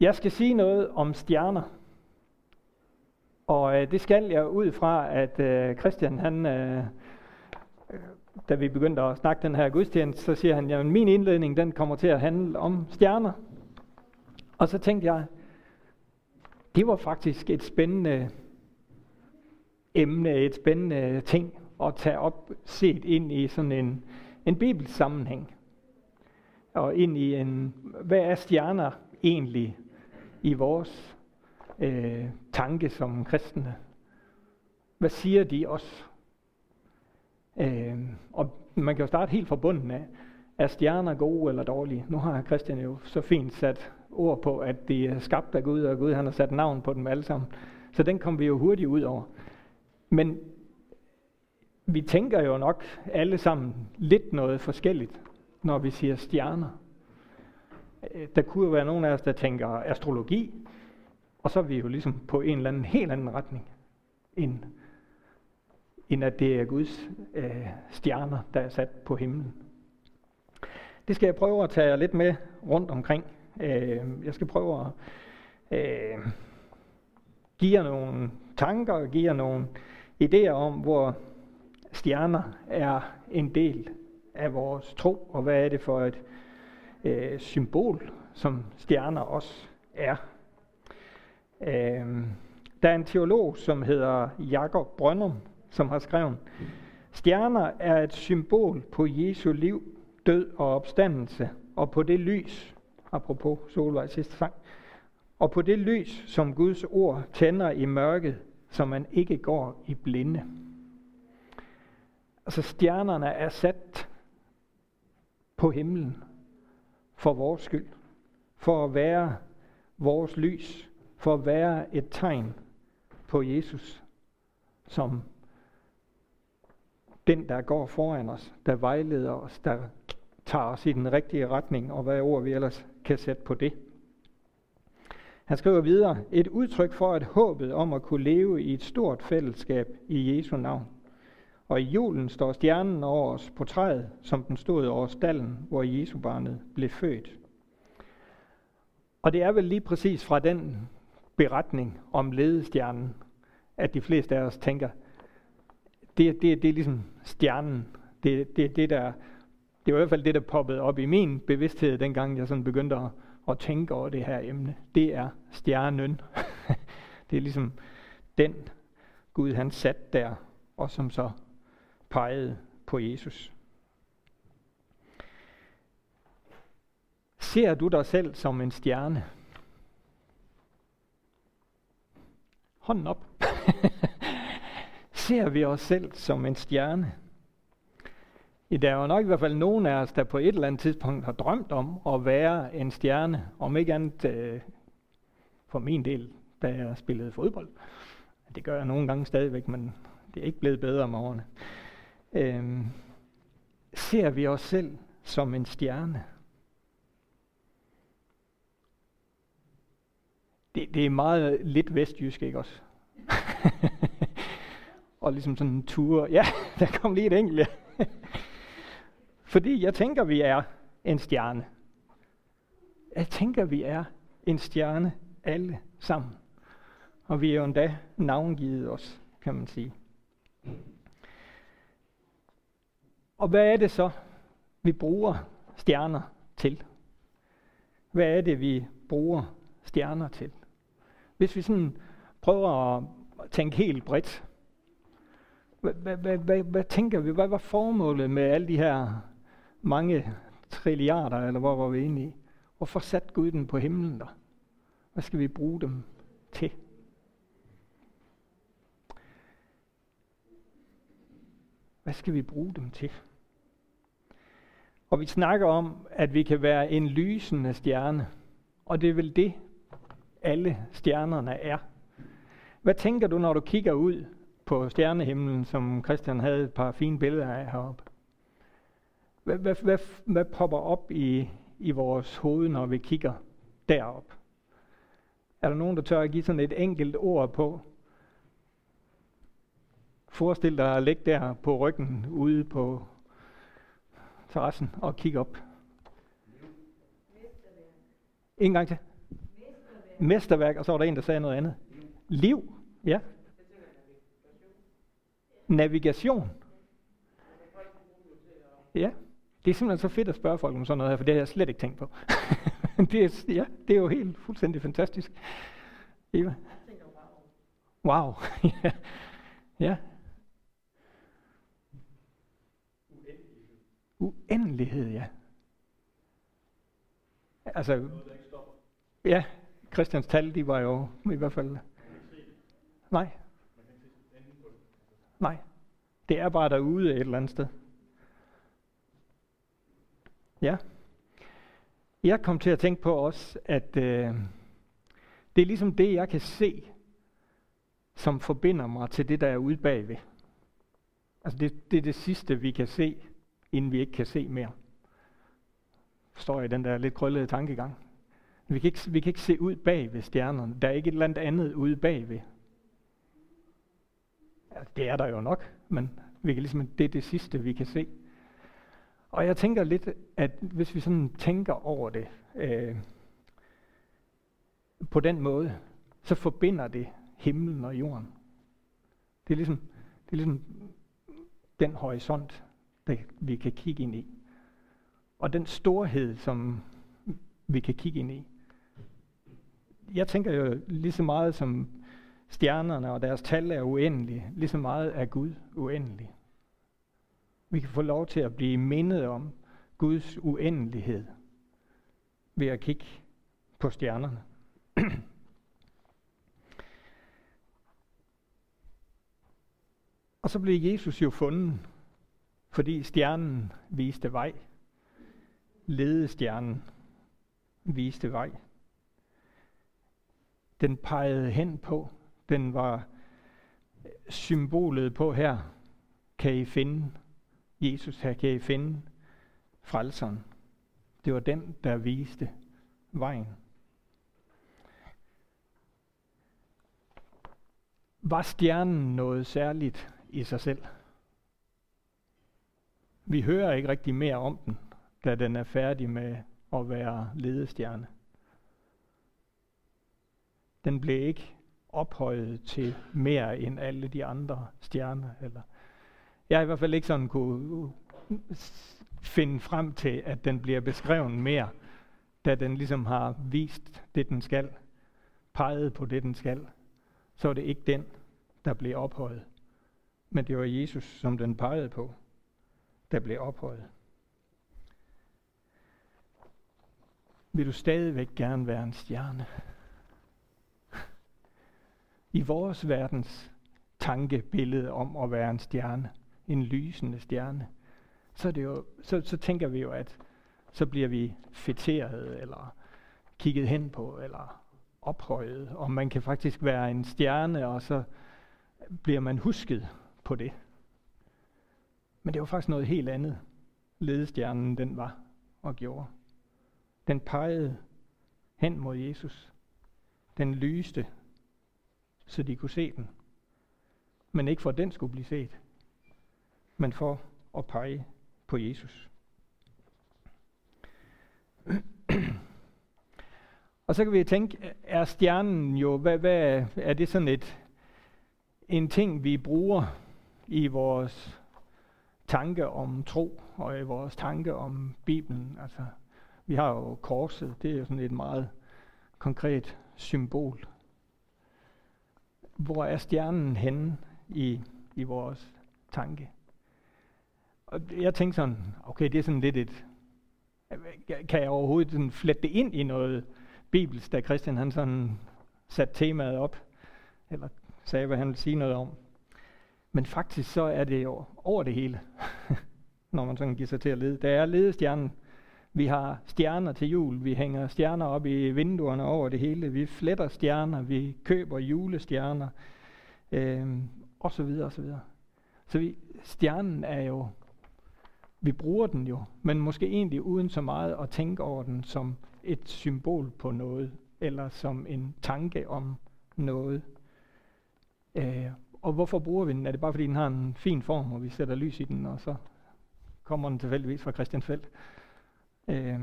Jeg skal sige noget om stjerner. Og øh, det skal jeg ud fra, at øh, Christian, han, øh, da vi begyndte at snakke den her gudstjeneste, så siger han, at min indledning den kommer til at handle om stjerner. Og så tænkte jeg, det var faktisk et spændende emne, et spændende ting at tage op, set ind i sådan en, en bibelsammenhæng. Og ind i en, hvad er stjerner egentlig i vores øh, tanke som kristne? Hvad siger de os? Øh, og man kan jo starte helt fra bunden af. Er stjerner gode eller dårlige? Nu har Christian jo så fint sat ord på, at de er skabt af Gud, og Gud han har sat navn på dem alle sammen. Så den kom vi jo hurtigt ud over. Men vi tænker jo nok alle sammen lidt noget forskelligt, når vi siger stjerner. Øh, der kunne jo være nogen af os, der tænker astrologi, og så er vi jo ligesom på en eller anden helt anden retning, end, end at det er Guds øh, stjerner, der er sat på himlen. Det skal jeg prøve at tage lidt med rundt omkring. Øh, jeg skal prøve at øh, give jer nogle tanker og give jer nogle idéer om, hvor stjerner er en del af vores tro, og hvad er det for et øh, symbol, som stjerner også er. Øh, der er en teolog, som hedder Jakob Brøndum, som har skrevet, Stjerner er et symbol på Jesu liv, død og opstandelse, og på det lys, apropos Solvej sidste sang, og på det lys, som Guds ord tænder i mørket, så man ikke går i blinde. Altså stjernerne er sat på himlen for vores skyld, for at være vores lys, for at være et tegn på Jesus, som den, der går foran os, der vejleder os, der tager os i den rigtige retning, og hvad ord vi ellers kan sætte på det. Han skriver videre, et udtryk for at håbet om at kunne leve i et stort fællesskab i Jesu navn. Og i julen står stjernen over os på træet, som den stod over stallen, hvor Jesu barnet blev født. Og det er vel lige præcis fra den beretning om ledestjernen, at de fleste af os tænker, det, det, det er ligesom stjernen. Det, det, det, der, det var i hvert fald det, der poppede op i min bevidsthed, dengang jeg sådan begyndte at, at tænke over det her emne. Det er stjernen. det er ligesom den Gud han sat der, og som så pegede på Jesus. Ser du dig selv som en stjerne? Hånden op. Ser vi os selv som en stjerne? Der er jo nok i hvert fald nogen af os, der på et eller andet tidspunkt har drømt om at være en stjerne, om ikke andet øh, for min del, da jeg spillede fodbold. Det gør jeg nogle gange stadigvæk, men det er ikke blevet bedre om årene øh, ser vi os selv som en stjerne. Det, det er meget lidt vestjysk, ikke også? og ligesom sådan en tur. Ja, der kom lige et enkelt. Fordi jeg tænker, vi er en stjerne. Jeg tænker, vi er en stjerne alle sammen. Og vi er jo endda navngivet os, kan man sige. Og hvad er det så, vi bruger stjerner til? Hvad er det, vi bruger stjerner til? Hvis vi sådan prøver at tænke helt bredt, hvad, hvad, hvad, hvad, tænker vi? Hvad var formålet med alle de her mange trilliarder, eller hvor var vi inde i? Hvorfor satte Gud den på himlen der? Hvad skal vi bruge dem til? Hvad skal vi bruge dem til? Og vi snakker om, at vi kan være en lysende stjerne. Og det er vel det, alle stjernerne er. Hvad tænker du, når du kigger ud på stjernehimlen, som Christian havde et par fine billeder af heroppe? Hvad, hvad, hvad, hvad popper op i, i vores hoved, når vi kigger derop? Er der nogen, der tør at give sådan et enkelt ord på? Forestil dig at ligge der på ryggen ude på terrassen og kigge op. En gang til. Mesterværk, og så var der en, der sagde noget andet. Liv, ja. Navigation. Ja, det er simpelthen så fedt at spørge folk om sådan noget her, for det har jeg slet ikke tænkt på. det, er, ja, det er jo helt fuldstændig fantastisk. Eva? Wow. ja. ja. Uendelighed, ja. Altså, ja, Christians tal, de var jo i hvert fald... Nej. Nej. Det er bare derude et eller andet sted. Ja. Jeg kom til at tænke på også, at øh, det er ligesom det, jeg kan se, som forbinder mig til det, der er ude bagved. Altså det, det er det sidste, vi kan se, inden vi ikke kan se mere. Forstår jeg den der lidt krøllede tankegang? Vi kan, ikke, vi kan ikke se ud bag ved stjernerne. Der er ikke et eller andet andet ude bagved. Ja, det er der jo nok, men vi kan ligesom, det er det sidste, vi kan se. Og jeg tænker lidt, at hvis vi sådan tænker over det øh, på den måde, så forbinder det himlen og jorden. Det er ligesom, det er ligesom den horisont, der vi kan kigge ind i. Og den storhed, som vi kan kigge ind i. Jeg tænker jo lige så meget som stjernerne og deres tal er uendelige, lige så meget er Gud uendelig. Vi kan få lov til at blive mindet om Guds uendelighed ved at kigge på stjernerne. og så blev Jesus jo fundet, fordi stjernen viste vej. Ledestjernen viste vej. Den pegede hen på, den var symbolet på her, kan I finde Jesus, her kan I finde frelseren. Det var den, der viste vejen. Var stjernen noget særligt i sig selv? Vi hører ikke rigtig mere om den, da den er færdig med at være ledestjerne. Den blev ikke ophøjet til mere end alle de andre stjerner. Eller jeg har i hvert fald ikke sådan kunne finde frem til, at den bliver beskrevet mere, da den ligesom har vist det, den skal, peget på det, den skal. Så er det ikke den, der bliver ophøjet. Men det var Jesus, som den pegede på, der blev ophøjet. Vil du stadigvæk gerne være en stjerne? I vores verdens tankebillede om at være en stjerne, en lysende stjerne, så, er det jo, så, så tænker vi jo, at så bliver vi fetteret, eller kigget hen på, eller ophøjet, og man kan faktisk være en stjerne, og så bliver man husket på det. Men det var faktisk noget helt andet, ledestjernen den var og gjorde. Den pegede hen mod Jesus. Den lyste, så de kunne se den. Men ikke for at den skulle blive set, men for at pege på Jesus. Og så kan vi tænke, er stjernen jo, hvad, hvad er det sådan et, en ting, vi bruger i vores tanke om tro, og i vores tanke om Bibelen. Altså, vi har jo korset, det er jo sådan et meget konkret symbol. Hvor er stjernen henne i, i vores tanke? Og jeg tænkte sådan, okay, det er sådan lidt et, kan jeg overhovedet sådan flette det ind i noget bibelsk, da Christian han sådan satte temaet op, eller sagde, hvad han ville sige noget om. Men faktisk så er det jo over det hele, når man sådan giver sig til at lede. Der er ledestjernen. Vi har stjerner til jul. Vi hænger stjerner op i vinduerne over det hele. Vi fletter stjerner. Vi køber julestjerner. Øh, og så videre, og så videre. Så vi, stjernen er jo vi bruger den jo, men måske egentlig uden så meget at tænke over den som et symbol på noget, eller som en tanke om noget. Øh, og hvorfor bruger vi den? Er det bare fordi den har en fin form, og vi sætter lys i den, og så kommer den tilfældigvis fra Christian Felt? Øh,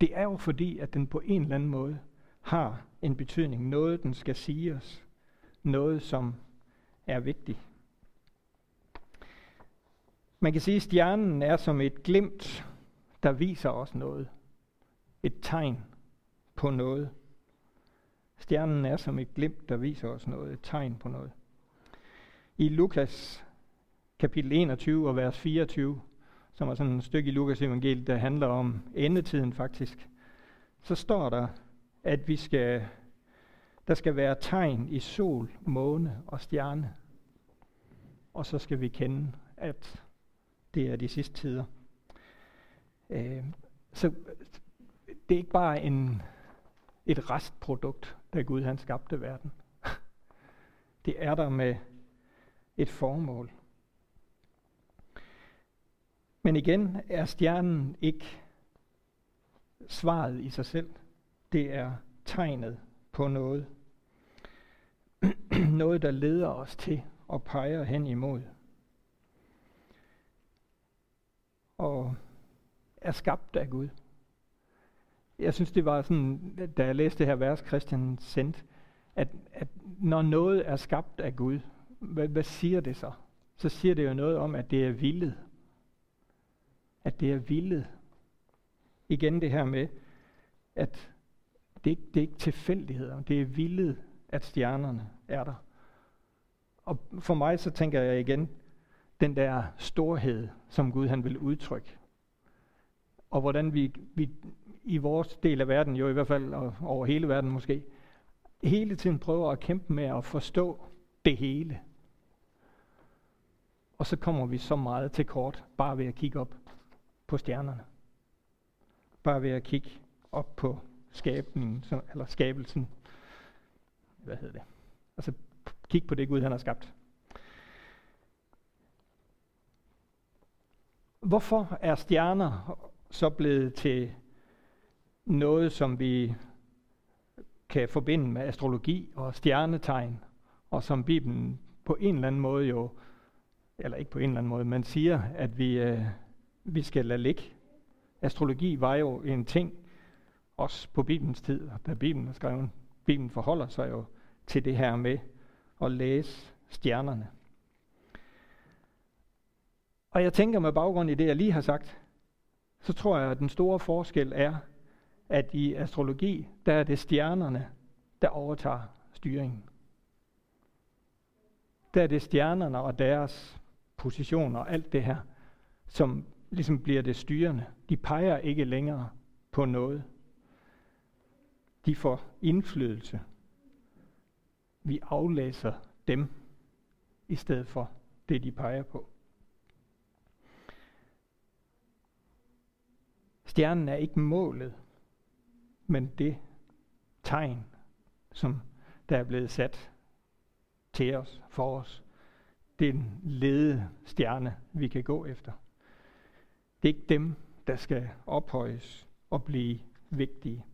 det er jo fordi, at den på en eller anden måde har en betydning. Noget, den skal sige os. Noget, som er vigtigt. Man kan sige, at stjernen er som et glimt, der viser os noget. Et tegn på noget. Stjernen er som et glimt, der viser os noget. Et tegn på noget. I Lukas kapitel 21 og vers 24, som er sådan et stykke i Lukas evangeliet, der handler om endetiden faktisk, så står der, at vi skal, der skal være tegn i sol, måne og stjerne. Og så skal vi kende, at det er de sidste tider. Øh, så det er ikke bare en, et restprodukt, da Gud han skabte verden. Det er der med et formål. Men igen er stjernen ikke svaret i sig selv. Det er tegnet på noget. noget, der leder os til og peger hen imod. Og er skabt af Gud. Jeg synes, det var sådan, da jeg læste det her vers, Christian sendte, at, at når noget er skabt af Gud, hvad, hvad siger det så? Så siger det jo noget om, at det er vildt. At det er vildt. Igen det her med, at det, ikke, det er ikke tilfældigheder. Det er vildt, at stjernerne er der. Og for mig så tænker jeg igen, den der storhed, som Gud han vil udtrykke. Og hvordan vi, vi i vores del af verden, jo i hvert fald og over hele verden måske, hele tiden prøver at kæmpe med at forstå det hele. Og så kommer vi så meget til kort, bare ved at kigge op på stjernerne. Bare ved at kigge op på skabningen, eller skabelsen. Hvad hedder det? Altså kig på det Gud, han har skabt. Hvorfor er stjerner så blevet til noget, som vi kan forbinde med astrologi og stjernetegn, og som Bibelen på en eller anden måde jo, eller ikke på en eller anden måde, men siger, at vi, øh, vi skal lade ligge. Astrologi var jo en ting, også på Bibelens tid, da Bibelen er skrevet. Bibelen forholder sig jo til det her med at læse stjernerne. Og jeg tænker med baggrund i det, jeg lige har sagt, så tror jeg, at den store forskel er, at i astrologi, der er det stjernerne, der overtager styringen. Der er det stjernerne og deres positioner og alt det her, som ligesom bliver det styrende. De peger ikke længere på noget. De får indflydelse. Vi aflæser dem i stedet for det, de peger på. Stjernen er ikke målet, men det tegn, som der er blevet sat til os, for os. Det er lede stjerne, vi kan gå efter. Det er ikke dem, der skal ophøjes og blive vigtige.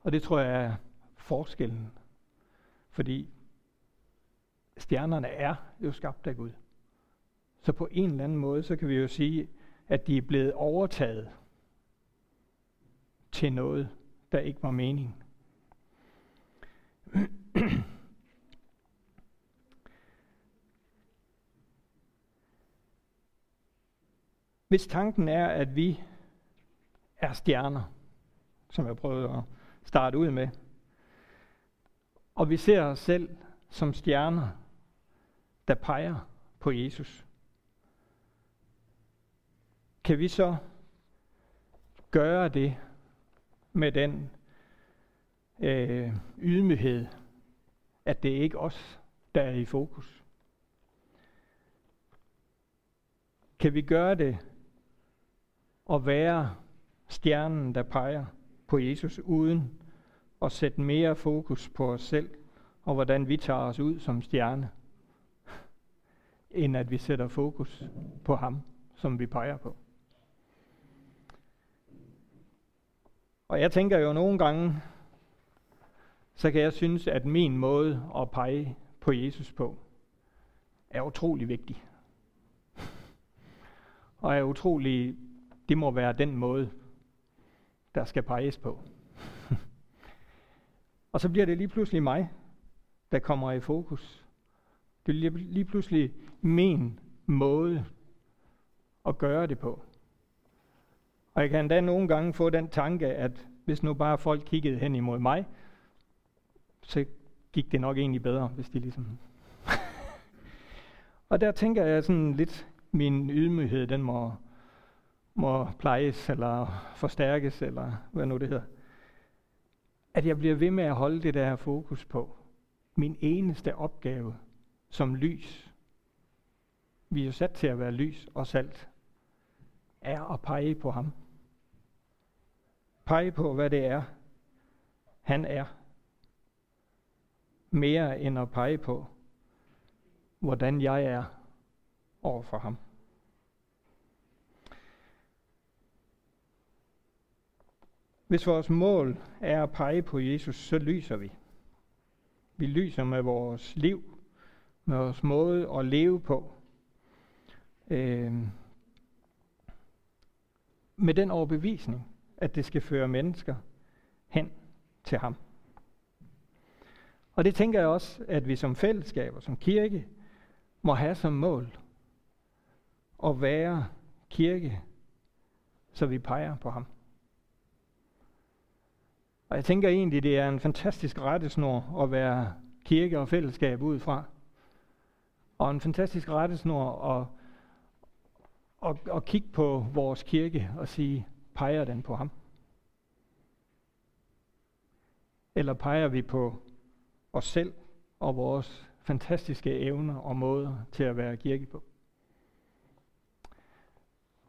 Og det tror jeg er forskellen. Fordi stjernerne er jo skabt af Gud. Så på en eller anden måde, så kan vi jo sige, at de er blevet overtaget til noget, der ikke var mening. Hvis tanken er, at vi er stjerner, som jeg prøvede at starte ud med, og vi ser os selv som stjerner, der peger på Jesus, kan vi så gøre det med den øh, ydmyghed, at det er ikke os, der er i fokus. Kan vi gøre det og være stjernen, der peger på Jesus, uden at sætte mere fokus på os selv, og hvordan vi tager os ud som stjerne, end at vi sætter fokus på ham, som vi peger på. Og jeg tænker jo nogle gange, så kan jeg synes, at min måde at pege på Jesus på, er utrolig vigtig. Og er utrolig, det må være den måde, der skal peges på. og så bliver det lige pludselig mig, der kommer i fokus. Det bliver lige pludselig min måde at gøre det på. Og jeg kan endda nogle gange få den tanke, at hvis nu bare folk kiggede hen imod mig, så gik det nok egentlig bedre, hvis de ligesom... og der tænker jeg sådan lidt, min ydmyghed, den må, må plejes, eller forstærkes, eller hvad nu det hedder. At jeg bliver ved med at holde det der fokus på. Min eneste opgave som lys. Vi er jo sat til at være lys og salt. Er at pege på ham. Pege på, hvad det er, han er mere end at pege på, hvordan jeg er over for ham. Hvis vores mål er at pege på Jesus, så lyser vi. Vi lyser med vores liv, med vores måde at leve på. Øh, med den overbevisning, at det skal føre mennesker hen til ham. Og det tænker jeg også, at vi som fællesskab og som kirke må have som mål at være kirke, så vi peger på ham. Og jeg tænker egentlig, det er en fantastisk rettesnor at være kirke og fællesskab ud fra. Og en fantastisk rettesnor at, at, at kigge på vores kirke og sige, peger den på ham? Eller peger vi på os selv og vores fantastiske evner og måder til at være kirke på.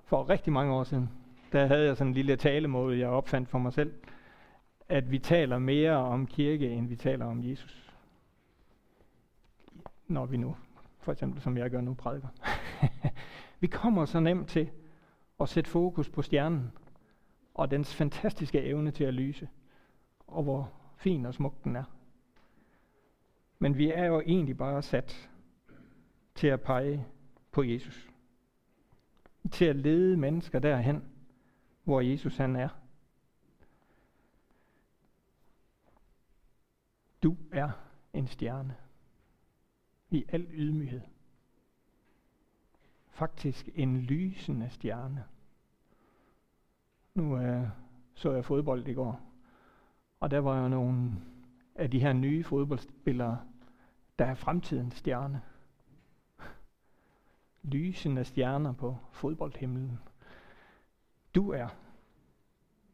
For rigtig mange år siden, der havde jeg sådan en lille talemåde, jeg opfandt for mig selv, at vi taler mere om kirke, end vi taler om Jesus. Når vi nu, for eksempel som jeg gør nu, prædiker. vi kommer så nemt til at sætte fokus på stjernen, og dens fantastiske evne til at lyse, og hvor fin og smuk den er. Men vi er jo egentlig bare sat til at pege på Jesus. Til at lede mennesker derhen, hvor Jesus han er. Du er en stjerne. I al ydmyghed. Faktisk en lysende stjerne. Nu øh, så jeg fodbold i går, og der var jo nogle af de her nye fodboldspillere, der er fremtidens stjerne. Lysende stjerner på fodboldhimlen. Du er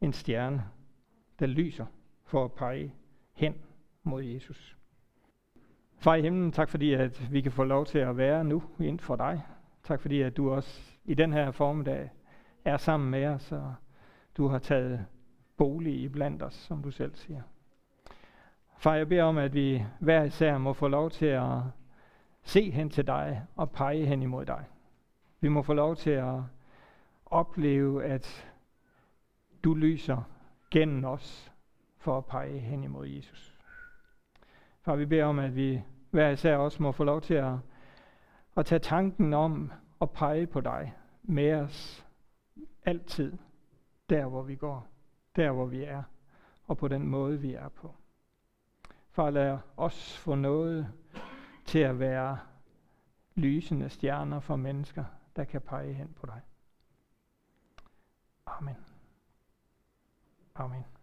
en stjerne, der lyser for at pege hen mod Jesus. Far i himlen, tak fordi at vi kan få lov til at være nu ind for dig. Tak fordi at du også i den her formiddag er sammen med os, og du har taget bolig i blandt os, som du selv siger. Far, jeg beder om, at vi hver især må få lov til at se hen til dig og pege hen imod dig. Vi må få lov til at opleve, at du lyser gennem os for at pege hen imod Jesus. Far, vi beder om, at vi hver især også må få lov til at, at tage tanken om at pege på dig med os altid, der hvor vi går, der hvor vi er, og på den måde vi er på. Far, lad os få noget til at være lysende stjerner for mennesker, der kan pege hen på dig. Amen. Amen.